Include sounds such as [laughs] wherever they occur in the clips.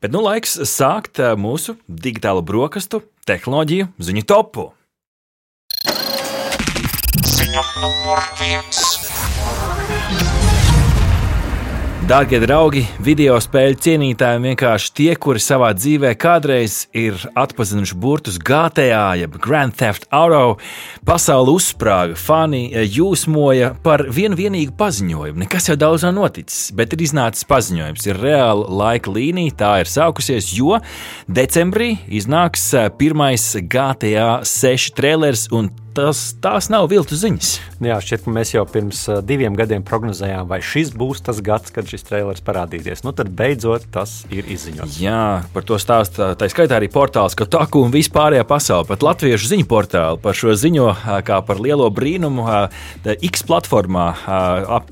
Bet nu laiks sākt mūsu digitālo brokastu tehnoloģiju ziņu topu. Ziņa numur viens. Dārgie draugi, video spēļu cienītāji, vienkārši tie, kuri savā dzīvē kādreiz ir atpazinuši burtus GTA, jeb Grand Theft Auto, pasauli uzsprāga, fani jūsmoja par vienu vienīgu paziņojumu. Nekas jau daudz nav noticis, bet ir iznācis paziņojums, ir reāla laika līnija, tā ir sākusies, jo decembrī iznāks pirmais GTA 6 trailers un tas, tās nav viltu ziņas. Jā, šķiet, ka mēs jau pirms diviem gadiem prognozējām, vai šis būs tas gads, kad šis trailers parādīsies. Nu, tad beidzot tas ir izziņots. Jā, par to stāsta tā skaitā arī portāls, ka Taku un vispārējā pasaule, pat latviešu ziņu portāli par šo ziņo kā par lielo brīnumu. X platformā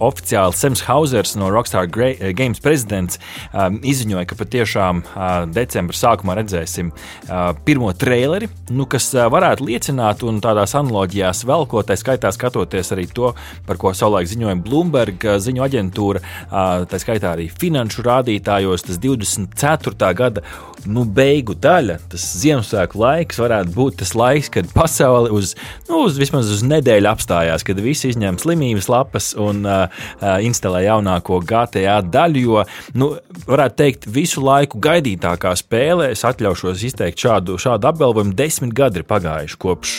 oficiāli Sems Hausers no Rockstar Games prezidents izziņoja, ka patiešām decembra sākumā redzēsim pirmo traileri, nu, kas varētu liecināt un tādās analīzēs tehnoloģijās vēl ko, tā skaitā skatoties arī to, par ko savulaik ziņoja Bloomberg ziņu aģentūra, tā skaitā arī finanšu rādītājos, tas 24. gada nu, beigu daļa, tas Ziemassvētku laiks varētu būt tas laiks, kad pasaule uz, nu, uz vismaz uz nedēļu apstājās, kad visi izņem slimības lapas un uh, instalē jaunāko GTA daļu, jo, nu, varētu teikt, visu laiku gaidītākā spēle, es atļaušos izteikt šādu, šādu apgalvojumu, desmit gadi ir pagājuši kopš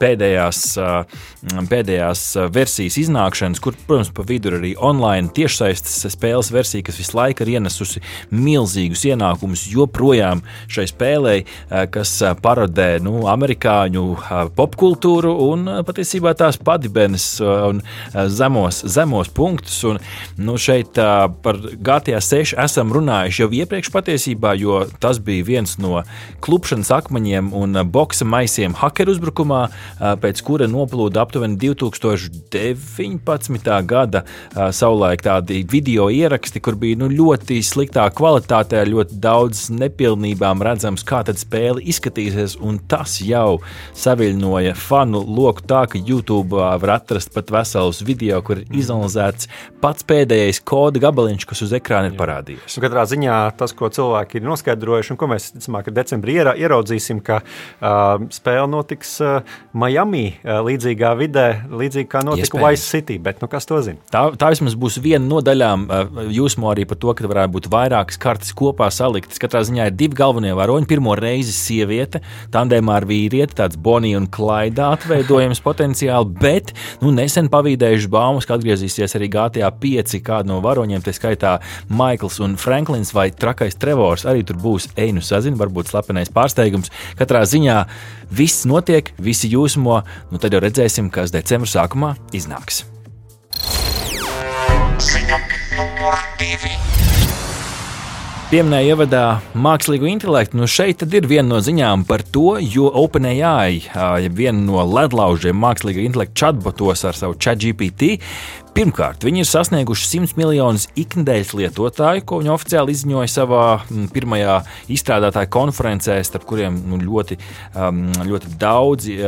pēdējā pēdējās, pēdējās versijas iznākšanas, kur, protams, pa vidu ir arī online tiešsaistes spēles versija, kas visu laiku ir ienesusi milzīgus ienākumus joprojām šai spēlei, kas parodē nu, amerikāņu popkultūru un patiesībā tās padibenes un zemos, zemos punktus. Un, nu, šeit par GTA 6 esam runājuši jau iepriekš patiesībā, jo tas bija viens no klupšanas akmeņiem un boxa maisiem hakeru uzbrukumā, pēc kura noplūda aptuveni 2019. gada savulaik tādi video ieraksti, kur bija nu, ļoti sliktā kvalitātē, ļoti daudz nepilnībām redzams, kā tad spēle izskatīsies, un tas jau saviļņoja fanu loku tā, ka YouTube var atrast pat veselus video, kur ir izanalizēts pats pēdējais koda gabaliņš, kas uz ekrāna ir parādījies. Un katrā ziņā tas, ko cilvēki ir noskaidrojuši, un ko mēs ticamāk, decembrī ieraudzīsim, ka uh, spēle notiks uh, Miami Miami līdzīgā vidē, līdzīgi kā notika. Vice City. Bet, nu, kas to zina? Tā, tā vismaz būs viena no daļām. Jūsmo arī par to, ka varētu būt vairākas kartes kopā saliktas. Katrā ziņā ir divi galvenie varoņi. Pirmo reizi sieviete, tandēmā ar vīrieti, tāds Bonija un Klaida atveidojums [laughs] potenciāli, bet nu, nesen pavīdējuši baumas, ka atgriezīsies arī GTA 5 kādu no varoņiem, tā skaitā Maikls un Franklins vai trakais Trevors. Arī tur būs einu sazina, varbūt slepenais pārsteigums. Katrā ziņā viss notiek, visi jūsmo nu tad jau redzēsim, kas decembra sākumā iznāks. Pieminēja ievadā mākslīgo intelektu. Nu šeit ir viena no ziņām par to, jo OpenAI, viena no ledlaužiem mākslīgā intelekta chatbotos ar savu ChatGPT, Pirmkārt, viņi ir sasnieguši 100 miljonus ikdienas lietotāju, ko viņi oficiāli izziņoja savā pirmajā izstrādātāju konferencē, starp kuriem nu, ļoti, ļoti daudzi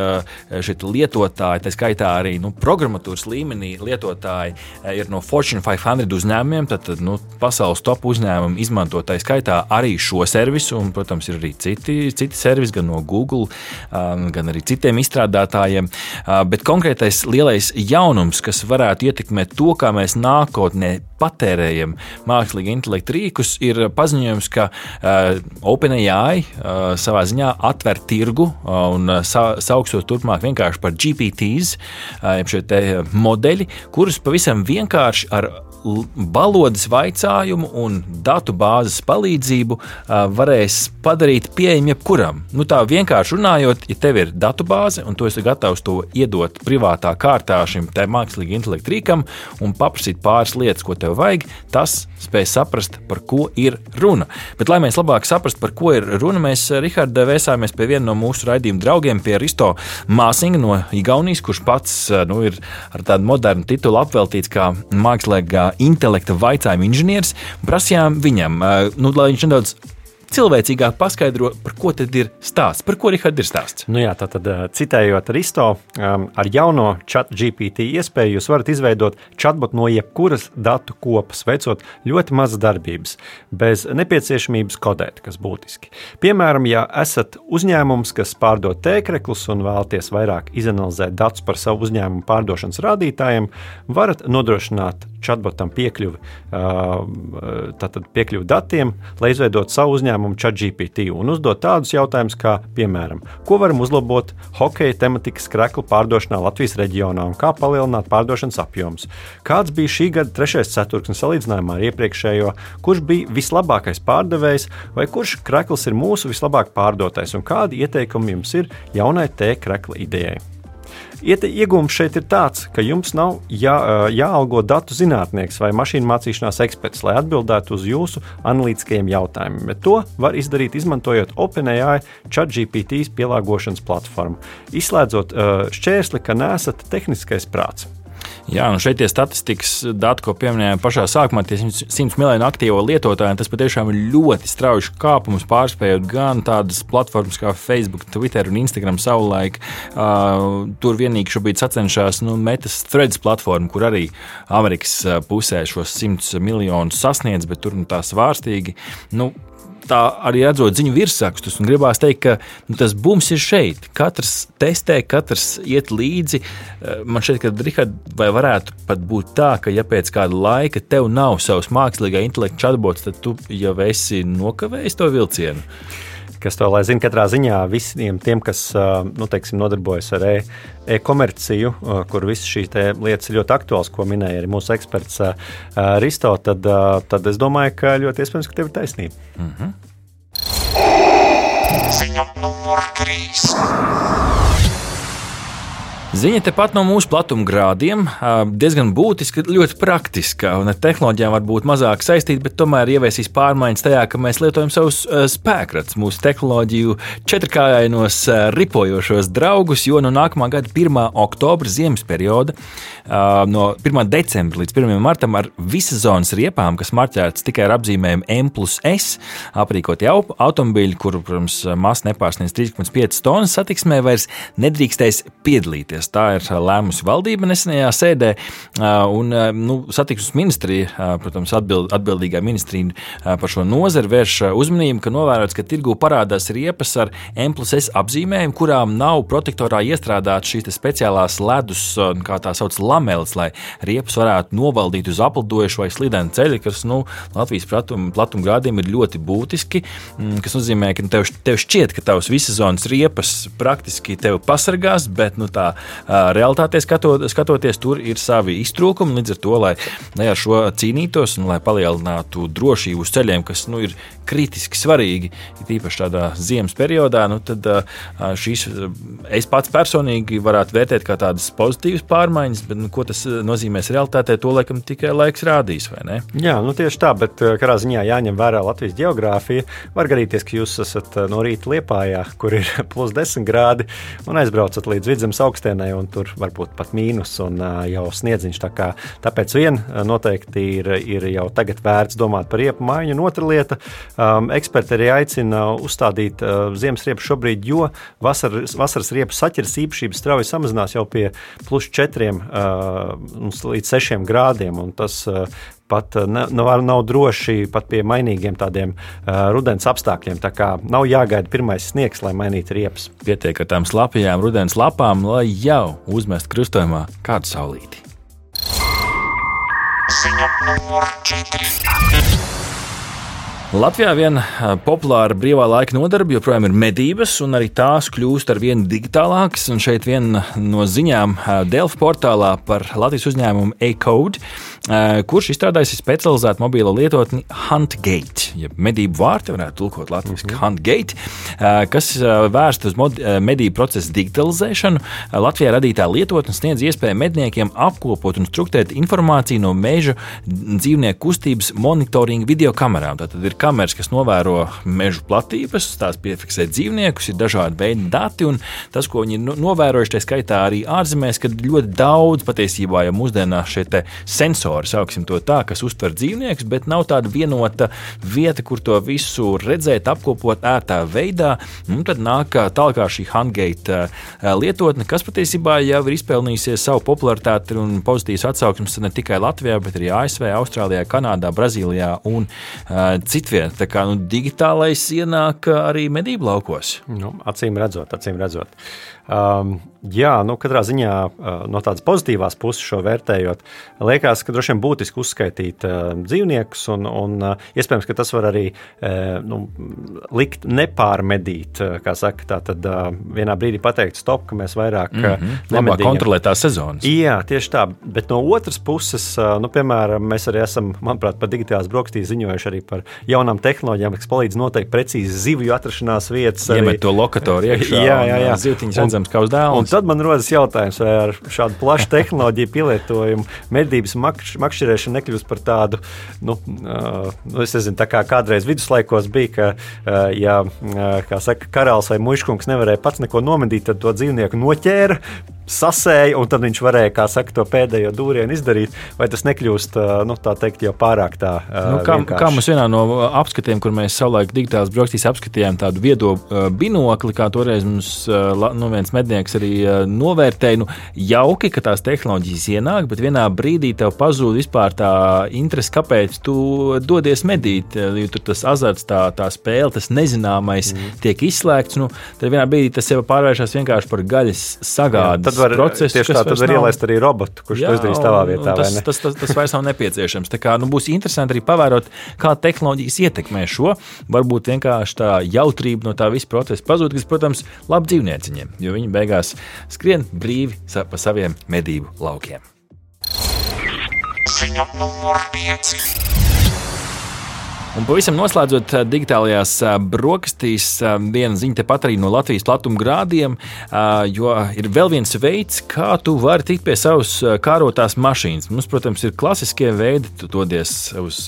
lietotāji, tā skaitā arī nu, programmatūras līmenī lietotāji, ir no Fortune 500 uzņēmumiem. Tad, nu, pasaules top uzņēmumi izmanto tā skaitā arī šo servisu, un, protams, ir arī citi, citi servisi, gan no Google, gan arī citiem izstrādātājiem. Bet konkrētais lielais jaunums, kas varētu ietekmēt ietekmē to, kā mēs nākotnē patērējam mākslīga intelekta rīkus, ir paziņojums, ka uh, OpenAI uh, savā ziņā atver tirgu uh, un uh, sa sauksot turpmāk vienkārši par GPTs, uh, jeb šie modeļi, kurus pavisam vienkārši ar valodas vaicājumu un datu bāzes palīdzību varēs padarīt pieejamu jebkuram. Nu, tā vienkārši runājot, ja tev ir datu bāze un tu esi gatavs to iedot privātā kārtā šim mākslīgam intelektu rīkam un paprasīt pāris lietas, ko tev vajag, tas spēj saprast, par ko ir runa. Bet, lai mēs labāk saprastu, par ko ir runa, mēs Rihardā vēsāmies pie viena no mūsu raidījuma draugiem, pie Risto Māsinga no Igaunijas, kurš pats nu, ir ar tādu modernu titulu apveltīts kā mākslīgā intelekta vaicājuma inženieris. Prasījām viņam, nu, lai viņš nedaudz cilvēcīgāk paskaidro, par ko tad ir stāsts, par ko Rihard ir stāsts. Nu jā, tā tad citējot Risto, ar jauno chat GPT iespēju jūs varat izveidot chatbot no jebkuras datu kopas, veicot ļoti mazas darbības, bez nepieciešamības kodēt, kas būtiski. Piemēram, ja esat uzņēmums, kas pārdod tēkreklus un vēlaties vairāk izanalizēt datus par savu uzņēmumu pārdošanas rādītājiem, varat nodrošināt chatbotam piekļuvi, tātad piekļuvi datiem, lai izveidotu savu uzņēmumu ChatGPT un uzdot tādus jautājumus, kā, piemēram, ko varam uzlabot hokeja tematikas kreklu pārdošanā Latvijas reģionā un kā palielināt pārdošanas apjomus. Kāds bija šī gada trešais ceturksnis salīdzinājumā ar iepriekšējo, kurš bija vislabākais pārdevējs vai kurš krekls ir mūsu vislabāk pārdotais un kādi ieteikumi jums ir jaunai T-krekla idejai. Iegūms šeit ir tāds, ka jums nav jā, jāalgo datu zinātnieks vai mašīnu mācīšanās eksperts, lai atbildētu uz jūsu analītiskajiem jautājumiem, bet to var izdarīt izmantojot OpenAI ChatGPT pielāgošanas platformu, izslēdzot šķērsli, ka nesat tehniskais prāts. Jā, un šeit tie statistikas dati, ko pieminējām pašā sākumā, tie 100 miljonu aktīvo lietotāju, tas patiešām ir ļoti strauji kāpums, pārspējot gan tādas platformas kā Facebook, Twitter un Instagram savulaik. Uh, tur vienīgi šobrīd sacenšas nu, Metas Threads platforma, kur arī Amerikas pusē šos 100 miljonus sasniedz, bet tur nu, tā svārstīgi. Nu, tā arī redzot ziņu virsrakstus, gribās teikt, ka nu, tas bums ir šeit. Katrs testē, katrs iet līdzi. Eh, man šķiet, ka Rihard, vai varētu pat būt tā, ka ja pēc kāda laika tev nav savs mākslīgā intelekta chatbots, tad tu jau esi nokavējis to vilcienu kas to lai zina. Katrā ziņā visiem tiem, kas nu, teiksim, nodarbojas ar e, e-komerciju, e kur visas šīs lietas ir ļoti aktuālas, ko minēja arī mūsu eksperts Risto, tad, tad es domāju, ka ļoti iespējams, ka tev ir taisnība. Mm -hmm. Ziņa numur 3. Ziņa tepat no mūsu platumgrādiem, diezgan būtiska, ļoti praktiska ar tehnoloģijām varbūt mazāk saistīta, bet tomēr ieviesīs pārmaiņas tajā, ka mēs lietojam savus spēkrats, mūsu tehnoloģiju četrkājainos ripojošos draugus, jo no nākamā gada 1. oktobra ziemas perioda, no 1. decembra līdz 1. martam ar visas zonas riepām, kas marķētas tikai ar apzīmējumu M plus S, aprīkoti automobīļi, kuru, protams, masa nepārsniedz 3,5 tonnas satiksmē, vairs nedrīkstēs piedalīties darboties. Tā ir lēmusi valdība nesenajā sēdē, un nu, satiksmes ministrija, protams, atbild, atbildīgā ministrija par šo nozari vērš uzmanību, ka novērots, ka tirgu parādās riepas ar M plus S apzīmējumu, kurām nav protektorā iestrādāts šīs speciālās ledus, kā tā sauc, lameles, lai riepas varētu novaldīt uz aplidojušu vai slidenu ceļu, kas nu, Latvijas platuma platum grādiem ir ļoti būtiski, mm, kas nozīmē, ka tev, tev šķiet, ka tavs visas zonas riepas praktiski tevi pasargās, bet nu, tā realitātē skatot, skatoties, tur ir savi iztrūkumi. Līdz ar to, lai, lai ar šo cīnītos un lai palielinātu drošību uz ceļiem, kas nu, ir kritiski svarīgi, ir īpaši tādā ziemas periodā, nu, tad šīs es pats personīgi varētu vērtēt kā tādas pozitīvas pārmaiņas, bet nu, ko tas nozīmēs realitātē, to laikam tikai laiks rādīs. Jā, nu tieši tā, bet katrā ziņā jāņem vērā Latvijas geogrāfija. Var gadīties, ka jūs esat no rīta liepājā, kur ir [laughs] plus 10 grādi, un aizbraucat līdz vidzemes augstienai, un tur varbūt pat mīnus un jau sniedziņš. Tā kā, tāpēc vien noteikti ir, ir jau tagad vērts domāt par riepu maiņu. Un otra lieta, Um, eksperti arī aicina uzstādīt uh, ziemas riepas šobrīd, jo vasaras, vasaras riepas saķeres īpašības strauji samazinās jau pie plus 4 uh, līdz 6 grādiem. Tas uh, pat nav, nav droši pat pie mainīgiem tādiem uh, rudens apstākļiem. Tā kā nav jāgaida pirmais sniegs, lai mainītu riepas. Pietiek ar tām slapjām rudens lapām, lai jau uzmestu krustojumā kādu saulīti. Ziņa numur 4. Latvijā viena populāra brīvā laika nodarbe joprojām ir medības, un arī tās kļūst ar vien digitālākas. Un šeit viena no ziņām Delfa portālā par Latvijas uzņēmumu A-Code, kurš izstrādājis specializētu mobilo lietotni HuntGate, jeb medību vārti, varētu tulkot latviešu mm -hmm. HuntGate, kas vērsta uz medību procesu digitalizēšanu. Latvijā radītā lietotne sniedz iespēju medniekiem apkopot un struktūrēt informāciju no meža dzīvnieku kustības monitoringa video kamerām. Tātad ir kameras, kas novēro meža platības, tās piefiksē dzīvniekus, ir dažādi veidi dati. Tas, ko viņi ir novērojuši, tā skaitā arī ārzemēs, kad ļoti daudz patiesībā jau mūsdienās šie sensori, sauksim to tā, kas uztver dzīvniekus, bet nav tāda vienota vieta, kur to visu redzēt, apkopot ērtā veidā. Un tad nāk tālāk šī Hungate lietotne, kas patiesībā jau ir izpelnījusies savu popularitāti un pozitīvas atsauksmes ne tikai Latvijā, bet arī ASV, Austrālijā, Kanādā, Brazīlijā un uh, citvietā. Tā kā nu, digitālais ienāk arī medību laukos. Nu, acīm redzot, acīm redzot. Um, jā, nu, katrā ziņā uh, no tādas pozitīvās puses šo vērtējot, liekas, ka droši vien būtiski uzskaitīt uh, dzīvniekus, un, un uh, iespējams, ka tas var arī uh, nu, likt nepārmedīt. Uh, kā saka, tā tad uh, vienā brīdī pateikt, stop, ka mēs vairāk mm -hmm. nemedījam. kontrolēt tās sezonas. Jā, tieši tā. Bet no otras puses, nu, piemēram, mēs arī esam, manuprāt, par digitālās brokastīs ziņojuši arī par jaunām tehnoloģijām, kas palīdz noteikt precīzi zivju atrašanās vietas. Iemet to lokatoru iekšā. jā, [laughs] jā, jā. Un, kā uz dēla. Un tad man rodas jautājums, vai ar šādu plašu tehnoloģiju pielietojumu medības makš, makšķerēšana nekļūst par tādu, nu, uh, es nezinu, tā kā kādreiz viduslaikos bija, ka, ja, kā saka, karalis vai muškungs nevarēja pats neko nomedīt, tad to dzīvnieku noķēra, sasēja, un tad viņš varēja, kā saka, to pēdējo dūrienu izdarīt. Vai tas nekļūst nu, teikt, jau pārāk tā? Nu, kā, vienkārši? kā mums vienā no apskatiem, kur mēs savulaik digitālās brokastīs apskatījām tādu viedo binokli, kā toreiz mums nu, viens mednieks arī novērtēja. Nu, jauki, ka tās tehnoloģijas ienāk, bet vienā brīdī tev pazūd vispār tā interese, kāpēc tu dodies medīt. Jo tur tas azarts, tā, tā spēle, tas nezināmais mm. tiek izslēgts. Nu, tad vienā brīdī tas jau pārvēršas vienkārši par gaļas sagādi tad var, procesu, tieši tā, tad var nav... ielaist arī robotu, kurš jā, to izdarīs tavā vietā. Tas, tas, tas, tas vairs nav nepieciešams. Tā kā, nu, būs interesanti arī pavērot, kā tehnoloģijas ietekmē šo. Varbūt vienkārši tā jautrība no tā visa procesa pazūd, kas, protams, labi dzīvnieciņiem, jo viņi beigās skrien brīvi pa saviem medību laukiem. Ziņa numur 5. Un pavisam noslēdzot eh, digitālajās eh, brokastīs, eh, viena ziņa tepat arī no Latvijas platuma grādiem, jo ir vēl viens veids, kā tu vari tikt pie savas kārotās mašīnas. Mums, protams, ir klasiskie veidi, tu dodies uz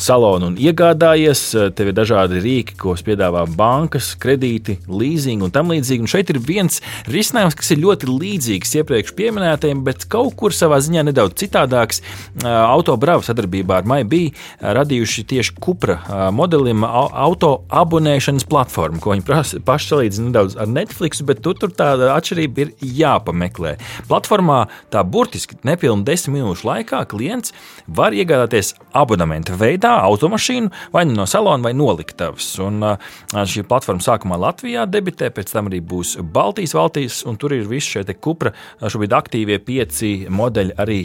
salonu un iegādājies. Tev ir dažādi rīki, ko piedāvā bankas, kredīti, leasing un tam līdzīgi. Un šeit ir viens risinājums, kas ir ļoti līdzīgs iepriekš minētajiem, bet kaut kur savā ziņā nedaudz citādāks. Autobrāva sadarbībā ar MyBee radījuši tieši Kupra modelim auto abonēšanas platformu, ko viņi paši salīdzina nedaudz ar Netflix, bet tur, tur tāda atšķirība ir jāpameklē. Platformā tā burtiski nepilnu desmit minūšu laikā klients var iegādāties abonementa veidā automašīnu vai nu no salona vai noliktavas. Un, šī platforma sākumā Latvijā debitē, pēc tam arī būs Baltijas valstīs, un tur ir visi šie Kupra šobrīd aktīvie pieci modeļi arī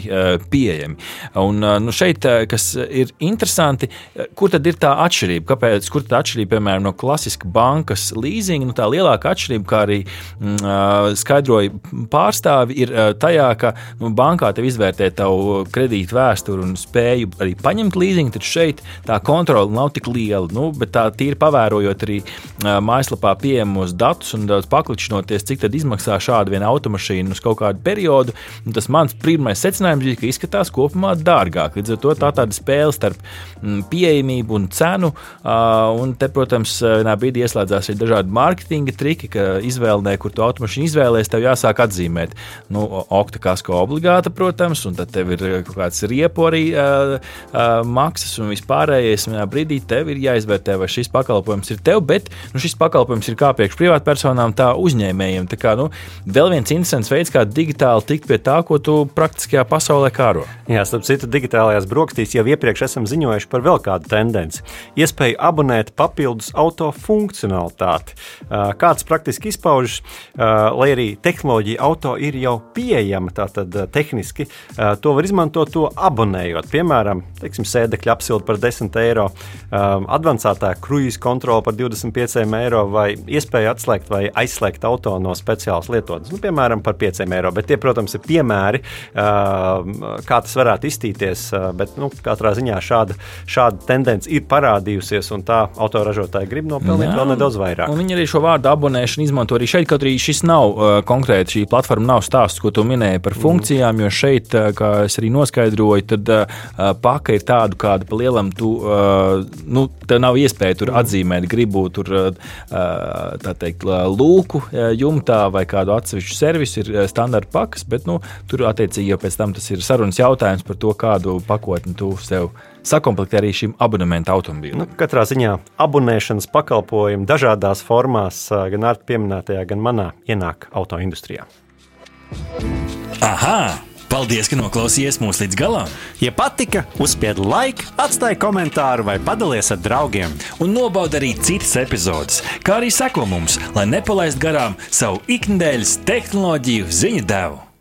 pieejami. Un, nu, šeit, kas ir interesanti, kur tad ir tā atšķirība? Kāpēc? Kur tā atšķirība, piemēram, no klasiska bankas leasinga? Nu, tā lielākā atšķirība, kā arī mm, skaidroja pārstāvi, ir tajā, ka nu, bankā tev izvērtē tavu kredītu vēsturi un spēju arī paņemt leasingu, tad šeit tā kontrole nav tik liela. Nu, bet tā tīri pavērojot arī mājaslapā pieejamos datus un daudz pakličinoties, cik tad izmaksā šāda viena automašīna uz kaut kādu periodu, tas mans pirmais secinājums bija, ka izskatās kopumā dārgāk. Līdz ar to tā tāda spēle starp pieejamību pieejamību un cenu. Un te, protams, vienā brīdī ieslēdzās arī dažādi mārketinga triki, ka izvēlē, kur tu automašīnu izvēlēsies, tev jāsāk atzīmēt. Nu, Okta kasko obligāta, protams, un tad tev ir kaut kāds riepu arī uh, uh, maksas un vispārējais. Vienā brīdī tev ir jāizvērtē, vai šis pakalpojums ir tev, bet nu, šis pakalpojums ir kā priekš privātpersonām, tā uzņēmējiem. Tā kā, nu, vēl viens interesants veids, kā digitāli tikt pie tā, ko tu praktiskajā pasaulē kāro. Jā, starp citu, digitālajās brokastīs jau iepriekš esam ziņojuši par vēl kādu tendenci. Iespēja abonēt papildus auto funkcionalitāti. Kāds praktiski izpaužas, lai arī tehnoloģija auto ir jau pieejama, tātad tehniski to var izmantot to abonējot. Piemēram, teiksim, sēdekļa apsilde par 10 eiro, advancētā kruīza kontrole par 25 pieciem eiro vai iespēja atslēgt vai aizslēgt auto no speciālas lietotnes. Nu, piemēram, par pieciem eiro. Bet tie, protams, ir piemēri, kā tas varētu iztīties. Bet nu, katrā ziņā šāda, šāda tendence ir parādījusies, un tā autoražotāji grib nopelnīt Jā, vēl nedaudz vairāk. Viņi arī šo vārdu abonēšanu izmanto arī šeit, kaut arī šis nav uh, konkrēti, šī platforma nav stāsts, ko tu minēji par mhm. funkcijām, mm. jo šeit, uh, kā es arī noskaidroju, tad uh, paka ir tāda, kāda pa lielam tu, uh, nu, tev nav iespēja tur mm. atzīmēt, gribu tur, uh, tā teikt, lūku jumtā vai kādu atsevišķu servisu, ir standarta pakas, bet, nu, tur attiecīgi jau pēc tam tas ir sarunas jautājums par to, kādu pakotni tu sev sakomplektē arī šim abonementu automobīlim. Nu, katrā ziņā abonēšanas pakalpojumi dažādās formās, gan ar pieminētajā, gan manā, ienāk autoindustrijā. Aha! Paldies, ka noklausījāties mūsu līdz galam! Ja patika, uzspiediet laiku, atstājiet komentāru vai padalieties ar draugiem. Un nobaudiet arī citas epizodes, kā arī sekot mums, lai nepalaistu garām savu ikdienas tehnoloģiju ziņu devumu.